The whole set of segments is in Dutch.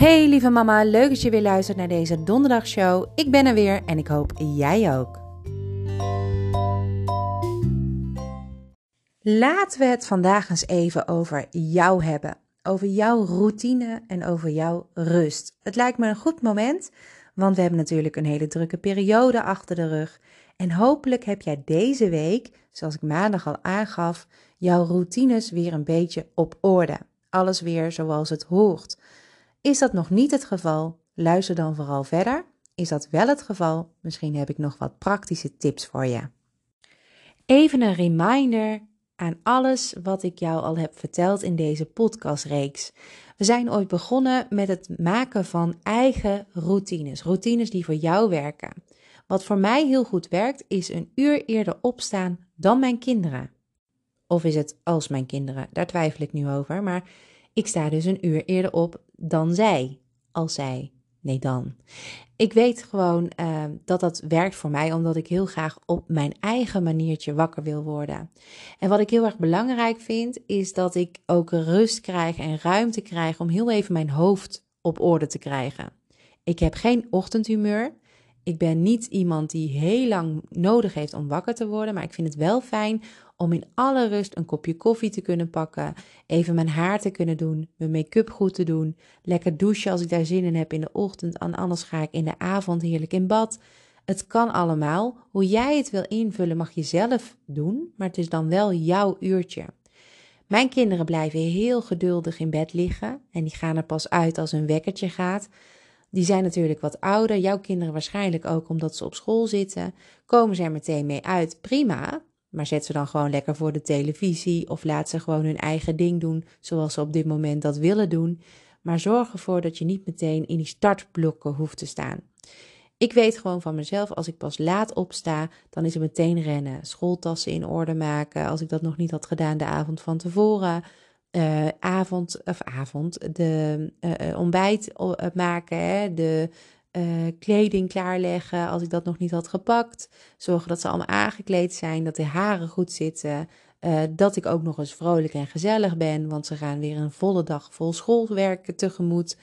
Hey lieve mama, leuk dat je weer luistert naar deze donderdagshow. Ik ben er weer en ik hoop jij ook. Laten we het vandaag eens even over jou hebben. Over jouw routine en over jouw rust. Het lijkt me een goed moment, want we hebben natuurlijk een hele drukke periode achter de rug. En hopelijk heb jij deze week, zoals ik maandag al aangaf, jouw routines weer een beetje op orde. Alles weer zoals het hoort. Is dat nog niet het geval? Luister dan vooral verder. Is dat wel het geval? Misschien heb ik nog wat praktische tips voor je. Even een reminder aan alles wat ik jou al heb verteld in deze podcastreeks. We zijn ooit begonnen met het maken van eigen routines, routines die voor jou werken. Wat voor mij heel goed werkt, is een uur eerder opstaan dan mijn kinderen. Of is het als mijn kinderen? Daar twijfel ik nu over. Maar ik sta dus een uur eerder op dan zij. Als zij. Nee, dan. Ik weet gewoon uh, dat dat werkt voor mij, omdat ik heel graag op mijn eigen maniertje wakker wil worden. En wat ik heel erg belangrijk vind, is dat ik ook rust krijg en ruimte krijg om heel even mijn hoofd op orde te krijgen. Ik heb geen ochtendhumeur. Ik ben niet iemand die heel lang nodig heeft om wakker te worden, maar ik vind het wel fijn om in alle rust een kopje koffie te kunnen pakken, even mijn haar te kunnen doen, mijn make-up goed te doen, lekker douchen als ik daar zin in heb in de ochtend, en anders ga ik in de avond heerlijk in bad. Het kan allemaal. Hoe jij het wil invullen mag je zelf doen, maar het is dan wel jouw uurtje. Mijn kinderen blijven heel geduldig in bed liggen en die gaan er pas uit als een wekkertje gaat. Die zijn natuurlijk wat ouder, jouw kinderen waarschijnlijk ook omdat ze op school zitten. Komen ze er meteen mee uit, prima. Maar zet ze dan gewoon lekker voor de televisie of laat ze gewoon hun eigen ding doen zoals ze op dit moment dat willen doen. Maar zorg ervoor dat je niet meteen in die startblokken hoeft te staan. Ik weet gewoon van mezelf, als ik pas laat opsta, dan is het meteen rennen. Schooltassen in orde maken, als ik dat nog niet had gedaan de avond van tevoren. Uh, avond, of avond, de uh, ontbijt maken, hè, de kleding klaarleggen als ik dat nog niet had gepakt. Zorgen dat ze allemaal aangekleed zijn, dat de haren goed zitten. Dat ik ook nog eens vrolijk en gezellig ben, want ze gaan weer een volle dag vol schoolwerk tegemoet.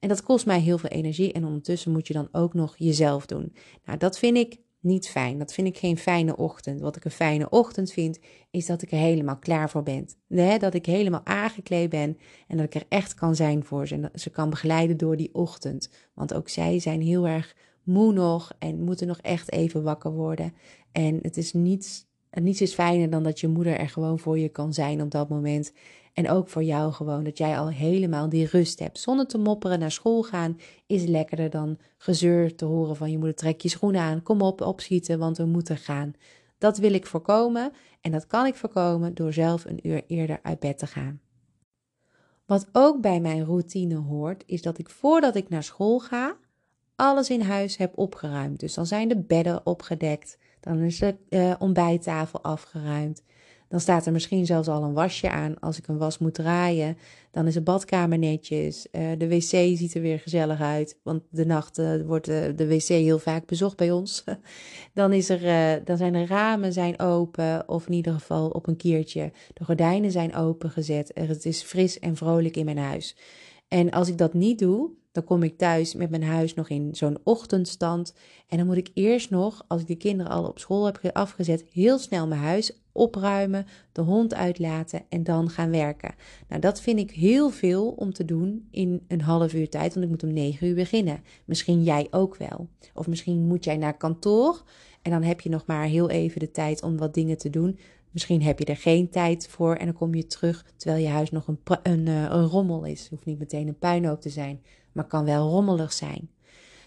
En dat kost mij heel veel energie en ondertussen moet je dan ook nog jezelf doen. Nou, dat vind ik niet fijn. Dat vind ik geen fijne ochtend. Wat ik een fijne ochtend vind, is dat ik er helemaal klaar voor ben. Nee, dat ik helemaal aangekleed ben en dat ik er echt kan zijn voor ze. En dat ze kan begeleiden door die ochtend. Want ook zij zijn heel erg moe nog en moeten nog echt even wakker worden. En het is niets, niets is fijner dan dat je moeder er gewoon voor je kan zijn op dat moment. En ook voor jou gewoon, dat jij al helemaal die rust hebt. Zonder te mopperen naar school gaan is lekkerder dan gezeur te horen van je moet trek je schoenen aan, kom op, opschieten, want we moeten gaan. Dat wil ik voorkomen en dat kan ik voorkomen door zelf een uur eerder uit bed te gaan. Wat ook bij mijn routine hoort, is dat ik voordat ik naar school ga, alles in huis heb opgeruimd. Dus dan zijn de bedden opgedekt, dan is de uh, ontbijttafel afgeruimd. Dan staat er misschien zelfs al een wasje aan als ik een was moet draaien. Dan is de badkamer netjes. Uh, de wc ziet er weer gezellig uit. Want de nacht uh, wordt de, de, wc heel vaak bezocht bij ons. dan, is er, dan zijn de ramen zijn open. Of in ieder geval op een kiertje. De gordijnen zijn opengezet. Het is fris en vrolijk in mijn huis. En als ik dat niet doe, dan kom ik thuis met mijn huis nog in zo'n ochtendstand. En dan moet ik eerst nog, als ik de kinderen al op school heb afgezet, heel snel mijn huis opruimen, de hond uitlaten en dan gaan werken. Nou, dat vind ik heel veel om te doen in een half uur tijd, want ik moet om negen uur beginnen. Misschien jij ook wel. Of misschien moet jij naar kantoor en dan heb je nog maar heel even de tijd om wat dingen te doen. Misschien heb je er geen tijd voor en dan kom je terug terwijl je huis nog een, een, eh, een rommel is. Het hoeft niet meteen een puinhoop te zijn, maar kan wel rommelig zijn.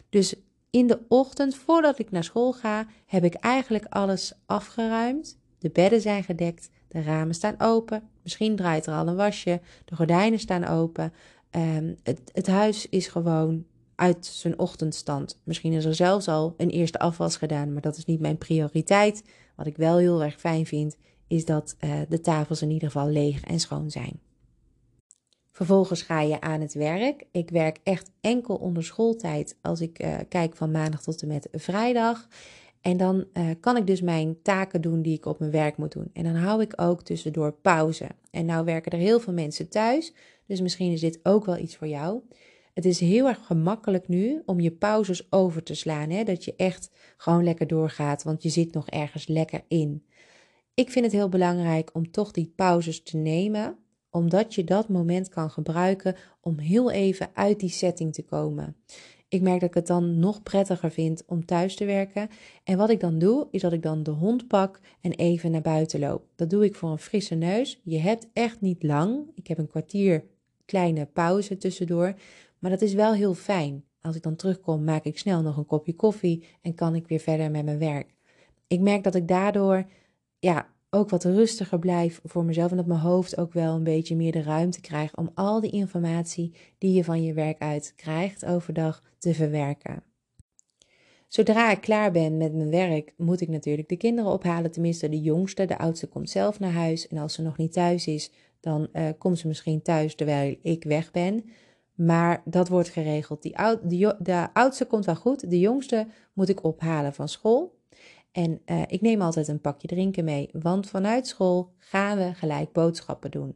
Dus in de ochtend, voordat ik naar school ga, heb ik eigenlijk alles afgeruimd. De bedden zijn gedekt, de ramen staan open. Misschien draait er al een wasje, de gordijnen staan open. Um, het, het huis is gewoon uit zijn ochtendstand. Misschien is er zelfs al een eerste afwas gedaan, maar dat is niet mijn prioriteit. Wat ik wel heel erg fijn vind, is dat uh, de tafels in ieder geval leeg en schoon zijn. Vervolgens ga je aan het werk. Ik werk echt enkel onder schooltijd als ik uh, kijk van maandag tot en met vrijdag. En dan uh, kan ik dus mijn taken doen die ik op mijn werk moet doen. En dan hou ik ook tussendoor pauze. En nou werken er heel veel mensen thuis, dus misschien is dit ook wel iets voor jou. Het is heel erg gemakkelijk nu om je pauzes over te slaan. Hè? Dat je echt gewoon lekker doorgaat, want je zit nog ergens lekker in. Ik vind het heel belangrijk om toch die pauzes te nemen, omdat je dat moment kan gebruiken om heel even uit die setting te komen. Ik merk dat ik het dan nog prettiger vind om thuis te werken. En wat ik dan doe, is dat ik dan de hond pak en even naar buiten loop. Dat doe ik voor een frisse neus. Je hebt echt niet lang. Ik heb een kwartier kleine pauze tussendoor. Maar dat is wel heel fijn. Als ik dan terugkom, maak ik snel nog een kopje koffie en kan ik weer verder met mijn werk. Ik merk dat ik daardoor ja, ook wat rustiger blijf voor mezelf en dat mijn hoofd ook wel een beetje meer de ruimte krijgt om al die informatie die je van je werk uit krijgt overdag te verwerken. Zodra ik klaar ben met mijn werk, moet ik natuurlijk de kinderen ophalen. Tenminste, de jongste. De oudste komt zelf naar huis. En als ze nog niet thuis is, dan uh, komt ze misschien thuis terwijl ik weg ben. Maar dat wordt geregeld. Die oud, de oudste komt wel goed. De jongste moet ik ophalen van school. En uh, ik neem altijd een pakje drinken mee, want vanuit school gaan we gelijk boodschappen doen.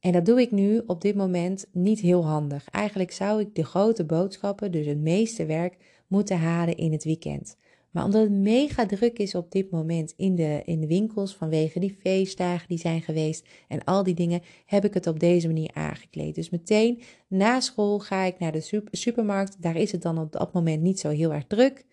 En dat doe ik nu op dit moment niet heel handig. Eigenlijk zou ik de grote boodschappen, dus het meeste werk, moeten halen in het weekend. Maar omdat het mega druk is op dit moment in de, in de winkels vanwege die feestdagen die zijn geweest en al die dingen, heb ik het op deze manier aangekleed. Dus meteen na school ga ik naar de supermarkt. Daar is het dan op dat moment niet zo heel erg druk.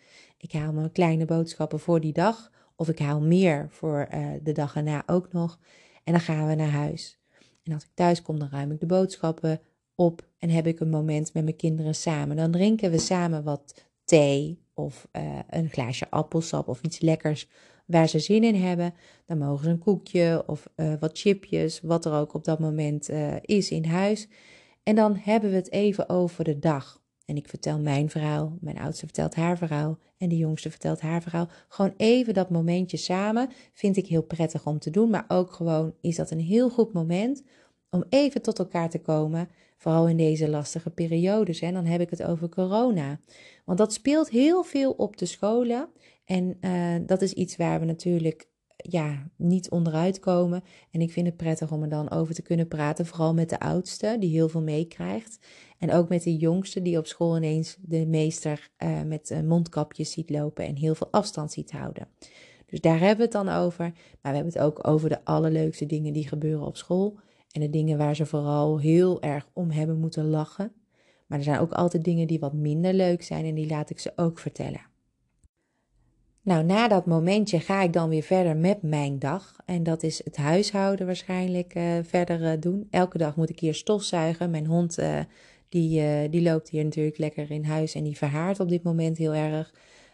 Ik haal mijn kleine boodschappen voor die dag. Of ik haal meer voor uh, de dag erna ook nog. En dan gaan we naar huis. En als ik thuis kom, dan ruim ik de boodschappen op. En heb ik een moment met mijn kinderen samen. Dan drinken we samen wat thee. Of uh, een glaasje appelsap of iets lekkers waar ze zin in hebben. Dan mogen ze een koekje of uh, wat chipjes, wat er ook op dat moment is in huis. En dan hebben we het even over de dag. En ik vertel mijn verhaal, mijn oudste vertelt haar verhaal en de jongste vertelt haar verhaal. Gewoon even dat momentje samen vind ik heel prettig om te doen, maar ook gewoon is dat een heel goed moment om even tot elkaar te komen, vooral in deze lastige periodes. En dan heb ik het over corona. Want dat speelt heel veel op de scholen en uh, dat is iets waar we natuurlijk ja, niet onderuit komen. En ik vind het prettig om er dan over te kunnen praten. Vooral met de oudste, die heel veel meekrijgt. En ook met de jongste, die op school ineens de meester uh, met uh, mondkapjes ziet lopen en heel veel afstand ziet houden. Dus daar hebben we het dan over. Maar we hebben het ook over de allerleukste dingen die gebeuren op school. En de dingen waar ze vooral heel erg om hebben moeten lachen. Maar er zijn ook altijd dingen die wat minder leuk zijn en die laat ik ze ook vertellen. Nou, na dat momentje ga ik dan weer verder met mijn dag. En dat is het huishouden waarschijnlijk uh, verder uh, doen. Elke dag moet ik hier stofzuigen. Mijn hond uh, die, die loopt hier natuurlijk lekker in huis en die verhaart op dit moment heel erg.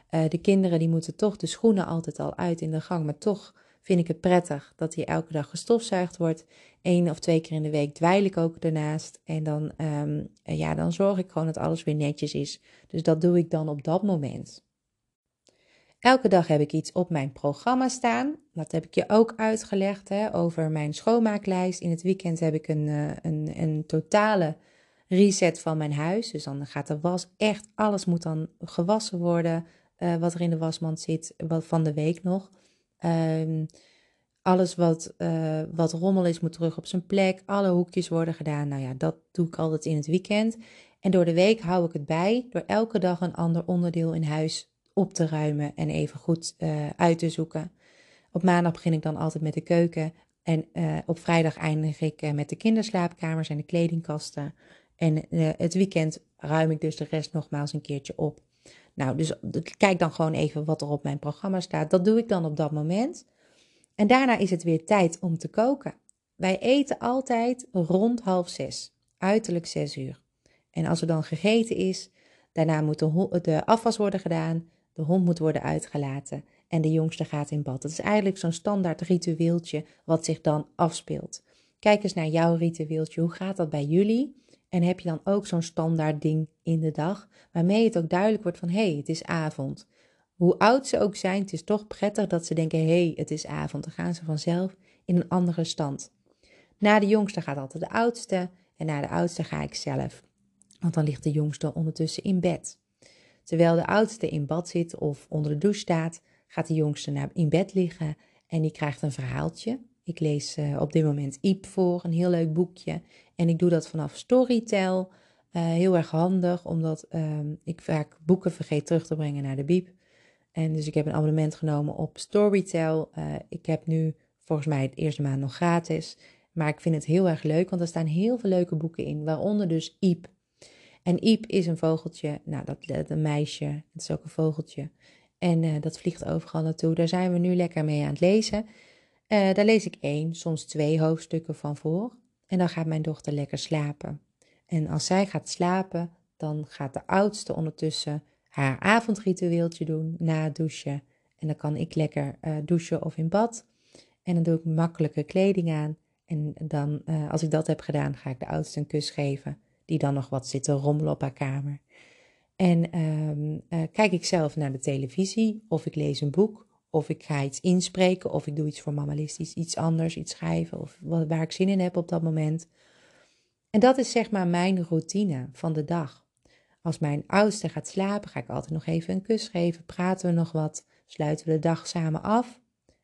de kinderen die moeten toch de schoenen altijd al uit in de gang. Maar toch vind ik het prettig dat hier elke dag gestofzuigd wordt. Eén of twee keer in de week dweil ik ook ernaast. En dan, um, ja, dan zorg ik gewoon dat alles weer netjes is. Dus dat doe ik dan op dat moment. Elke dag heb ik iets op mijn programma staan. Dat heb ik je ook uitgelegd hè, over mijn schoonmaaklijst. In het weekend heb ik een, uh, een, een totale reset van mijn huis. Dus dan gaat de was echt, alles moet dan gewassen worden. Uh, wat er in de wasmand zit, wat van de week nog. Um, alles wat, uh, wat rommel is, moet terug op zijn plek. Alle hoekjes worden gedaan. Nou ja, dat doe ik altijd in het weekend. En door de week hou ik het bij door elke dag een ander onderdeel in huis op te ruimen en even goed uh, uit te zoeken. Op maandag begin ik dan altijd met de keuken. En uh, op vrijdag eindig ik uh, met de kinderslaapkamers en de kledingkasten. En het weekend ruim ik dus de rest nogmaals een keertje op. Nou, dus kijk dan gewoon even wat er op mijn programma staat. Dat doe ik dan op dat moment. En daarna is het weer tijd om te koken. Wij eten altijd rond half zes, uiterlijk zes uur. En als er dan gegeten is, daarna moet de afwas worden gedaan, de hond moet worden uitgelaten en de jongste gaat in bad. Dat is eigenlijk zo'n standaard ritueeltje wat zich dan afspeelt. Kijk eens naar jouw ritueeltje. Hoe gaat dat bij jullie? En heb je dan ook zo'n standaard ding in de dag, waarmee het ook duidelijk wordt van hé, hey, het is avond. Hoe oud ze ook zijn, het is toch prettig dat ze denken hé, hey, het is avond. Dan gaan ze vanzelf in een andere stand. Na de jongste gaat altijd de oudste en na de oudste ga ik zelf. Want dan ligt de jongste ondertussen in bed. Terwijl de oudste in bad zit of onder de douche staat, gaat de jongste naar in bed liggen en die krijgt een verhaaltje. Ik lees uh, op dit moment Iep voor, een heel leuk boekje. En ik doe dat vanaf Storytel. heel erg handig, omdat ehm, ik vaak boeken vergeet terug te brengen naar de bieb. En dus ik heb een abonnement genomen op Storytel. ik heb nu volgens mij het eerste maand nog gratis. Maar ik vind het heel erg leuk, want er staan heel veel leuke boeken in, waaronder dus Iep. En Iep is een vogeltje, nou dat, dat een meisje, het is ook een vogeltje. En uh, dat vliegt overal naartoe. Daar zijn we nu lekker mee aan het lezen. Uh, daar lees ik één, soms twee hoofdstukken van voor. En dan gaat mijn dochter lekker slapen. En als zij gaat slapen, dan gaat de oudste ondertussen haar avondritueeltje doen na het douchen. En dan kan ik lekker uh, douchen of in bad. En dan doe ik makkelijke kleding aan. En dan, als ik dat heb gedaan, ga ik de oudste een kus geven. Die dan nog wat zit te rommelen op haar kamer. En um, uh, kijk ik zelf naar de televisie, of ik lees een boek, of ik ga iets inspreken, of ik doe iets voor mamalistisch, iets anders, iets schrijven, of wat, waar ik zin in heb op dat moment. En dat is zeg maar mijn routine van de dag. Als mijn oudste gaat slapen, ga ik altijd nog even een kus geven, praten we nog wat, sluiten we de dag samen af.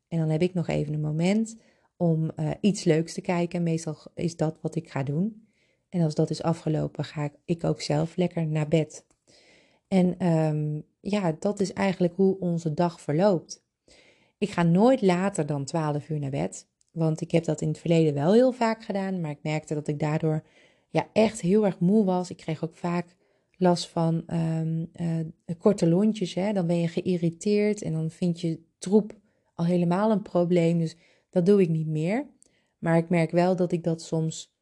En dan heb ik nog even een moment om uh, iets leuks te kijken. Meestal is dat wat ik ga doen. En als dat is afgelopen, ga ik ook zelf lekker naar bed. En um, ja, dat is eigenlijk hoe onze dag verloopt. Ik ga nooit later dan 12 uur naar bed. Want ik heb dat in het verleden wel heel vaak gedaan. Maar ik merkte dat ik daardoor ja, echt heel erg moe was. Ik kreeg ook vaak last van um, uh, korte lontjes. Hè? Dan ben je geïrriteerd en dan vind je troep al helemaal een probleem. Dus dat doe ik niet meer. Maar ik merk wel dat ik dat soms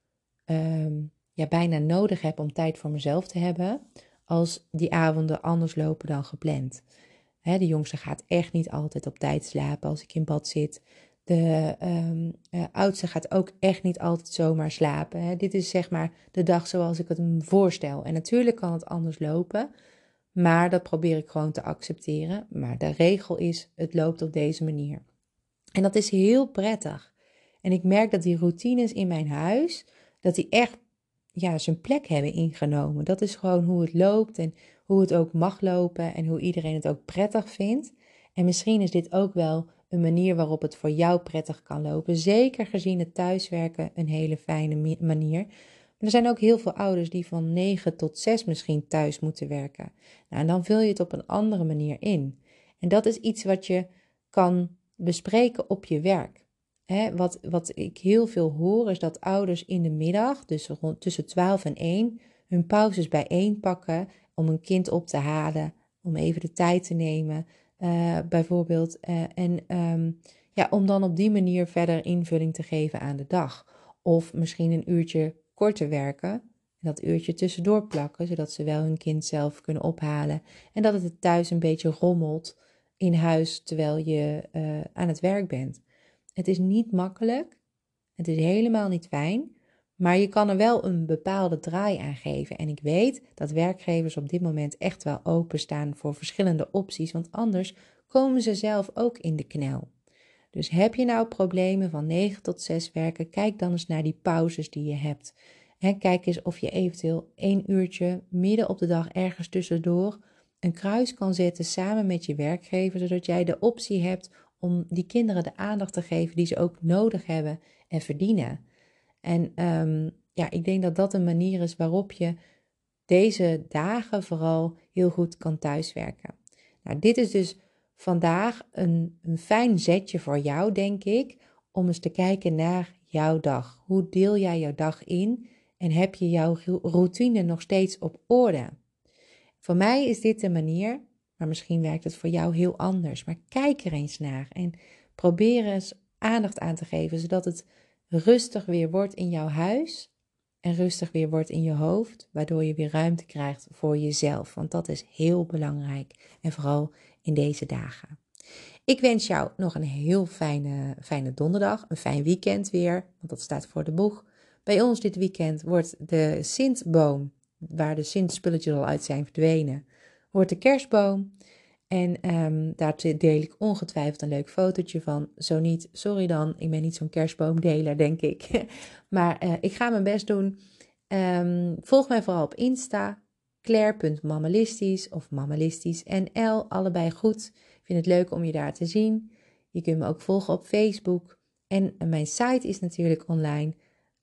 um, ja, bijna nodig heb om tijd voor mezelf te hebben. Als die avonden anders lopen dan gepland. De jongste gaat echt niet altijd op tijd slapen als ik in bad zit. De um, uh, oudste gaat ook echt niet altijd zomaar slapen. Dit is zeg maar de dag zoals ik het me voorstel. En natuurlijk kan het anders lopen. Maar dat probeer ik gewoon te accepteren. Maar de regel is, het loopt op deze manier. En dat is heel prettig. En ik merk dat die routines in mijn huis, dat die echt ja, zijn plek hebben ingenomen. Dat is gewoon hoe het loopt en hoe het ook mag lopen en hoe iedereen het ook prettig vindt. En misschien is dit ook wel een manier waarop het voor jou prettig kan lopen. Zeker gezien het thuiswerken een hele fijne manier er zijn ook heel veel ouders die van 9 tot 6 misschien thuis moeten werken. Nou, en dan vul je het op een andere manier in. En dat is iets wat je kan bespreken op je werk. Wat, wat ik heel veel hoor is dat ouders in de middag, dus rond tussen 12 en 1, hun pauzes bijeen pakken om een kind op te halen, om even de tijd te nemen, uh, bijvoorbeeld. Uh, en um, ja, om dan op die manier verder invulling te geven aan de dag. Of misschien een uurtje korter werken en dat uurtje tussendoor plakken, zodat ze wel hun kind zelf kunnen ophalen en dat het thuis een beetje rommelt in huis terwijl je uh, aan het werk bent. Het is niet makkelijk, het is helemaal niet fijn, maar je kan er wel een bepaalde draai aan geven. En ik weet dat werkgevers op dit moment echt wel openstaan voor verschillende opties, want anders komen ze zelf ook in de knel. Dus heb je nou problemen van 9 tot 6 werken, kijk dan eens naar die pauzes die je hebt. En kijk eens of je eventueel één uurtje midden op de dag ergens tussendoor een kruis kan zetten samen met je werkgever, zodat jij de optie hebt om die kinderen de aandacht te geven die ze ook nodig hebben en verdienen. En um, ja, ik denk dat dat een manier is waarop je deze dagen vooral heel goed kan thuiswerken. Nou, dit is dus vandaag een, een fijn zetje voor jou, denk ik, om eens te kijken naar jouw dag. Hoe deel jij jouw dag in en heb je jouw routine nog steeds op orde? Voor mij is dit de manier, maar misschien werkt het voor jou heel anders. Maar kijk er eens naar en probeer eens aandacht aan te geven, zodat het rustig weer wordt in jouw huis en rustig weer wordt in je hoofd, waardoor je weer ruimte krijgt voor jezelf. Want dat is heel belangrijk en vooral in deze dagen. Ik wens jou nog een heel fijne, fijne donderdag, een fijn weekend weer, want dat staat voor de boeg. Bij ons dit weekend wordt de Sintboom, waar de Sint-spulletjes al uit zijn verdwenen, wordt de kerstboom. En um, daar deel ik ongetwijfeld een leuk fotootje van. Zo niet, sorry dan, ik ben niet zo'n kerstboomdeler, denk ik. maar uh, ik ga mijn best doen. Um, volg mij vooral op Insta, claire.mammalistisch of mammalistisch NL, allebei goed. Ik vind het leuk om je daar te zien. Je kunt me ook volgen op Facebook. En mijn site is natuurlijk online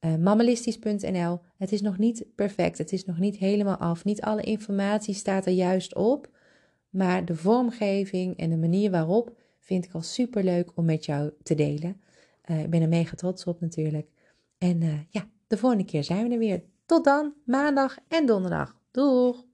uh, mammalistisch.nl. Het is nog niet perfect, het is nog niet helemaal af. Niet alle informatie staat er juist op. Maar de vormgeving en de manier waarop vind ik al super leuk om met jou te delen. Uh, ik ben er mega trots op natuurlijk. En uh, ja, de volgende keer zijn we er weer. Tot dan, maandag en donderdag. Doeg!